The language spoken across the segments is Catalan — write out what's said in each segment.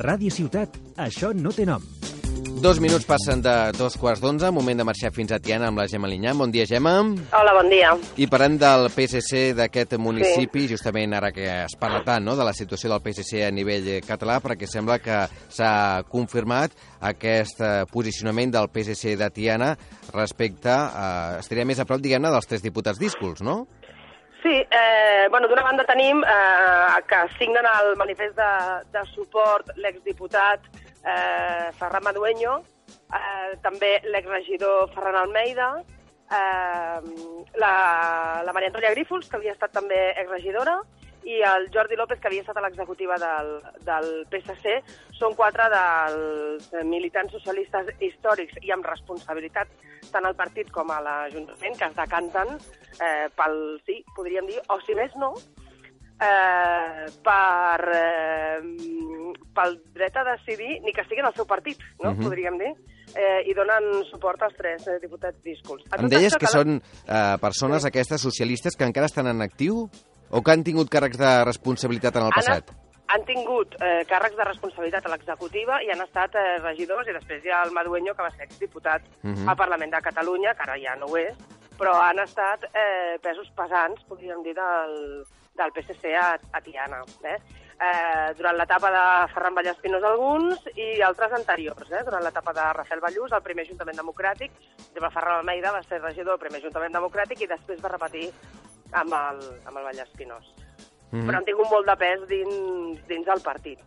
Ràdio Ciutat, això no té nom. Dos minuts passen de dos quarts d'onze, moment de marxar fins a Tiana amb la Gemma Linyà. Bon dia, Gemma. Hola, bon dia. I parlem del PSC d'aquest municipi, sí. justament ara que es parla tant no, de la situació del PSC a nivell català, perquè sembla que s'ha confirmat aquest eh, posicionament del PSC de Tiana respecte, a, estaria més a prop, diguem-ne, dels tres diputats díscols, no? Sí, eh, bueno, d'una banda tenim eh, que signen el manifest de, de suport l'exdiputat eh, Ferran Madueño, eh, també l'exregidor Ferran Almeida, eh, la, la Maria Antònia Grífols, que havia estat també exregidora, i el Jordi López, que havia estat a l'executiva del, del PSC, són quatre dels militants socialistes històrics i amb responsabilitat tant al partit com a l'Ajuntament, que es decanten eh, pel sí, podríem dir, o si més no, eh, per, eh, pel dret a decidir, ni que estiguin al seu partit, no? Uh -huh. podríem dir, eh, i donen suport als tres eh, diputats díscols. Em deies que, que són eh, persones sí. aquestes socialistes que encara estan en actiu o que han tingut càrrecs de responsabilitat en el passat? Han, tingut eh, càrrecs de responsabilitat a l'executiva i han estat eh, regidors, i després hi ha el Madueño, que va ser exdiputat uh -huh. al Parlament de Catalunya, que ara ja no ho és, però han estat eh, pesos pesants, podríem dir, del, del PSC a, a Tiana. Eh? Eh, durant l'etapa de Ferran Vallespinós alguns i altres anteriors, eh? durant l'etapa de Rafael Ballús, el primer Ajuntament Democràtic, de Ferran Almeida va ser regidor del primer Ajuntament Democràtic i després va repetir amb el, amb el Vallespinós. Mm -hmm. Però han tingut molt de pes dins, dins del partit,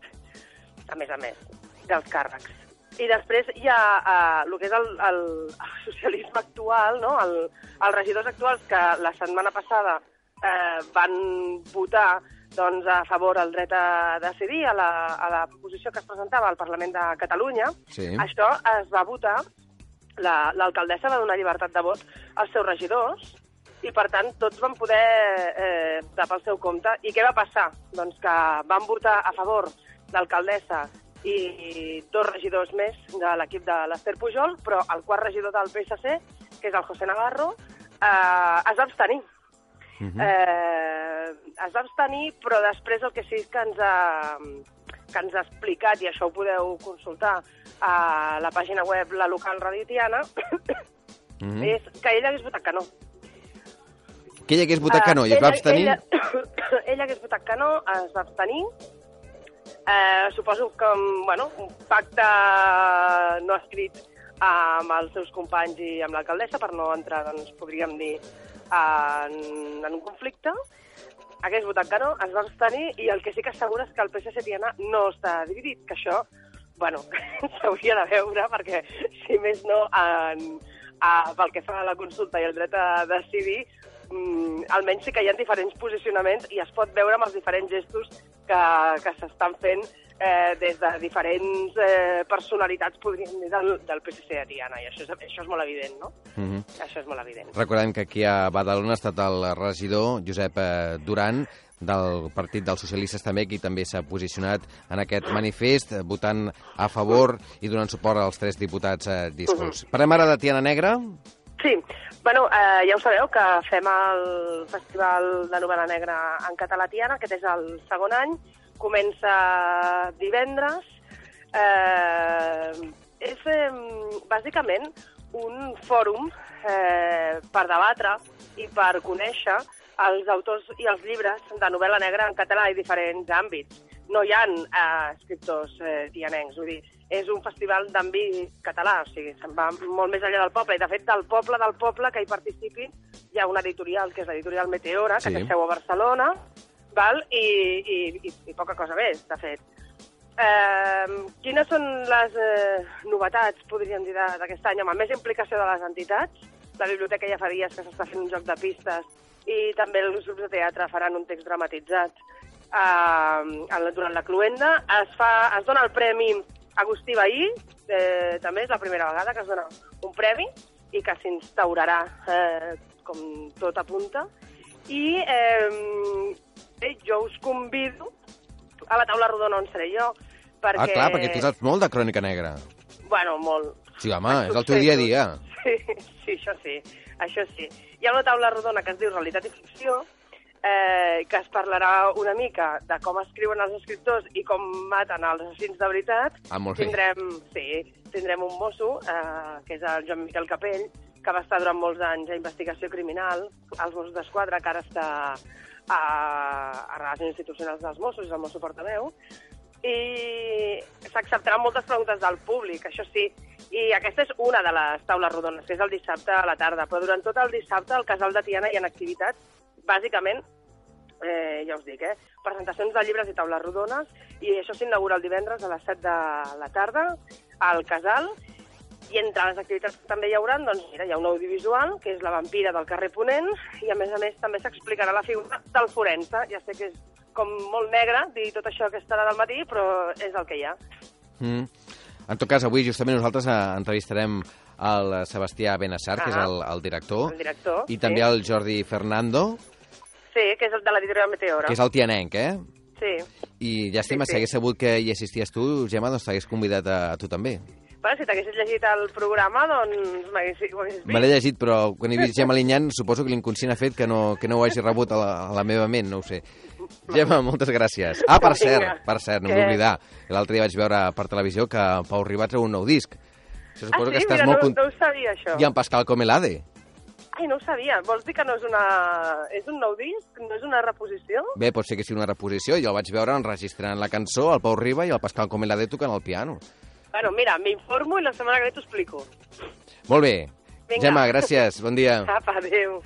a més a més, dels càrrecs. I després hi ha uh, el que és el, el, el socialisme actual, no? el, els regidors actuals que la setmana passada eh, van votar doncs, a favor del dret a decidir a la, a la proposició que es presentava al Parlament de Catalunya. Sí. Això es va votar, l'alcaldessa la, va donar llibertat de vot als seus regidors, i per tant tots van poder eh, tapar el seu compte. I què va passar? Doncs que van votar a favor l'alcaldessa i dos regidors més de l'equip de l'Ester Pujol, però el quart regidor del PSC, que és el José Navarro, eh, es va abstenir. Uh -huh. eh, es va abstenir, però després el que sí que ens ha, que ens ha explicat, i això ho podeu consultar a la pàgina web La Local Raditiana, uh -huh. és que ella hagués votat que no. Que ella hagués votat que no i es va abstenir? Ella, ella hagués votat que no, es va abstenir. Eh, suposo que bueno, un pacte no escrit amb els seus companys i amb l'alcaldessa per no entrar, doncs, podríem dir, en, en un conflicte, hagués votat que no, es va abstenir, i el que sí que assegura és que el PSC Tiana no està dividit, que això, bueno, s'hauria de veure, perquè, si més no, en, a, pel que fa a la consulta i el dret a decidir, mm, almenys sí que hi ha diferents posicionaments i es pot veure amb els diferents gestos que, que s'estan fent eh, des de diferents eh, personalitats, podríem dir, del, del PSC de Tiana, i això és, això és molt evident, no? Mm -hmm. Això és molt evident. Recordem que aquí a Badalona ha estat el regidor Josep eh, Duran, del Partit dels Socialistes també, qui també s'ha posicionat en aquest manifest, eh, votant a favor i donant suport als tres diputats eh, discurs. Uh -huh. Parlem ara de Tiana Negra? Sí, bueno, eh, ja ho sabeu que fem el Festival de Novel·la Negra en català Tiana, aquest és el segon any, comença divendres. Eh, és eh, bàsicament un fòrum eh, per debatre i per conèixer els autors i els llibres de novel·la negra en català i diferents àmbits. No hi ha eh, escriptors eh, tianencs, vull dir, és un festival d'àmbit català, o sigui, se'n va molt més enllà del poble, i de fet del poble del poble que hi participi hi ha una editorial, que és l'editorial Meteora, que sí. té seu a Barcelona, val? I, i, i, i poca cosa més, de fet. Eh, quines són les eh, novetats, podríem dir, d'aquest any? Home, més implicació de les entitats. La biblioteca ja fa dies que s'està fent un joc de pistes i també els grups de teatre faran un text dramatitzat eh, durant la cluenda. Es, fa, es dona el Premi Agustí Bahí, eh, també és la primera vegada que es dona un premi i que s'instaurarà, eh, com tot apunta. I eh, bé, jo us convido a la taula rodona on seré jo, perquè... Ah, clar, perquè tu saps molt de crònica negra. Bueno, molt. Sí, home, és el teu dia a dia. Sí, sí, això sí, això sí. Hi ha una taula rodona que es diu Realitat i Ficció, eh, que es parlarà una mica de com escriuen els escriptors i com maten els assassins de veritat. Ah, molt bé. Tindrem, sí, tindrem un mosso, eh, que és el Joan Miquel Capell, que va estar durant molts anys a investigació criminal, als Mossos d'Esquadra, que ara està a, a relacions institucionals dels Mossos, és el mosso portaveu, i s'acceptaran moltes preguntes del públic, això sí, i aquesta és una de les taules rodones, que és el dissabte a la tarda, però durant tot el dissabte al Casal de Tiana hi ha activitats, bàsicament, eh, ja us dic, eh, presentacions de llibres i taules rodones, i això s'inaugura el divendres a les 7 de la tarda al Casal, i entre les activitats que també hi haurà, doncs mira, hi ha un audiovisual, que és la vampira del carrer Ponent, i a més a més també s'explicarà la figura del forense. Ja sé que és com molt negre dir tot això que estarà del matí, però és el que hi ha. Mm. En tot cas, avui justament nosaltres eh, entrevistarem el Sebastià Benassar, que és Ah. el, el director, El director, i també sí. el Jordi Fernando, Sí, que és el de l'editorial Meteora. que és el tianenc, eh? Sí. I llàstima, Sí, si sí. hagués sabut que hi assisties tu, Gemma, doncs t'hagués convidat a, a tu també. Bueno, si t'haguessis llegit el programa, doncs m'haguessis haguessis Me l'he llegit, però quan he vist Gemma Linyan, suposo que l'inconscient ha fet que no, que no ho hagi rebut a la, a la meva ment, no ho sé. Gemma, moltes gràcies. Ah, per cert, per cert, no m'he oblidar. L'altre dia vaig veure per televisió que Pau Ribà treu un nou disc. Això Ah, sí? que estàs Mira, molt no, no ho sabia, això. I en Pascal Comelade. Ai, no ho sabia. Vols dir que no és una... És un nou disc? No és una reposició? Bé, pot ser que sigui una reposició. Jo el vaig veure enregistrant la cançó, el Pau Riba i el Pascal Comelade tocant el piano. Bueno, mira, m'informo i la setmana que ve t'ho explico. Molt bé. Vinga. Gemma, gràcies. Bon dia. Apa, adéu.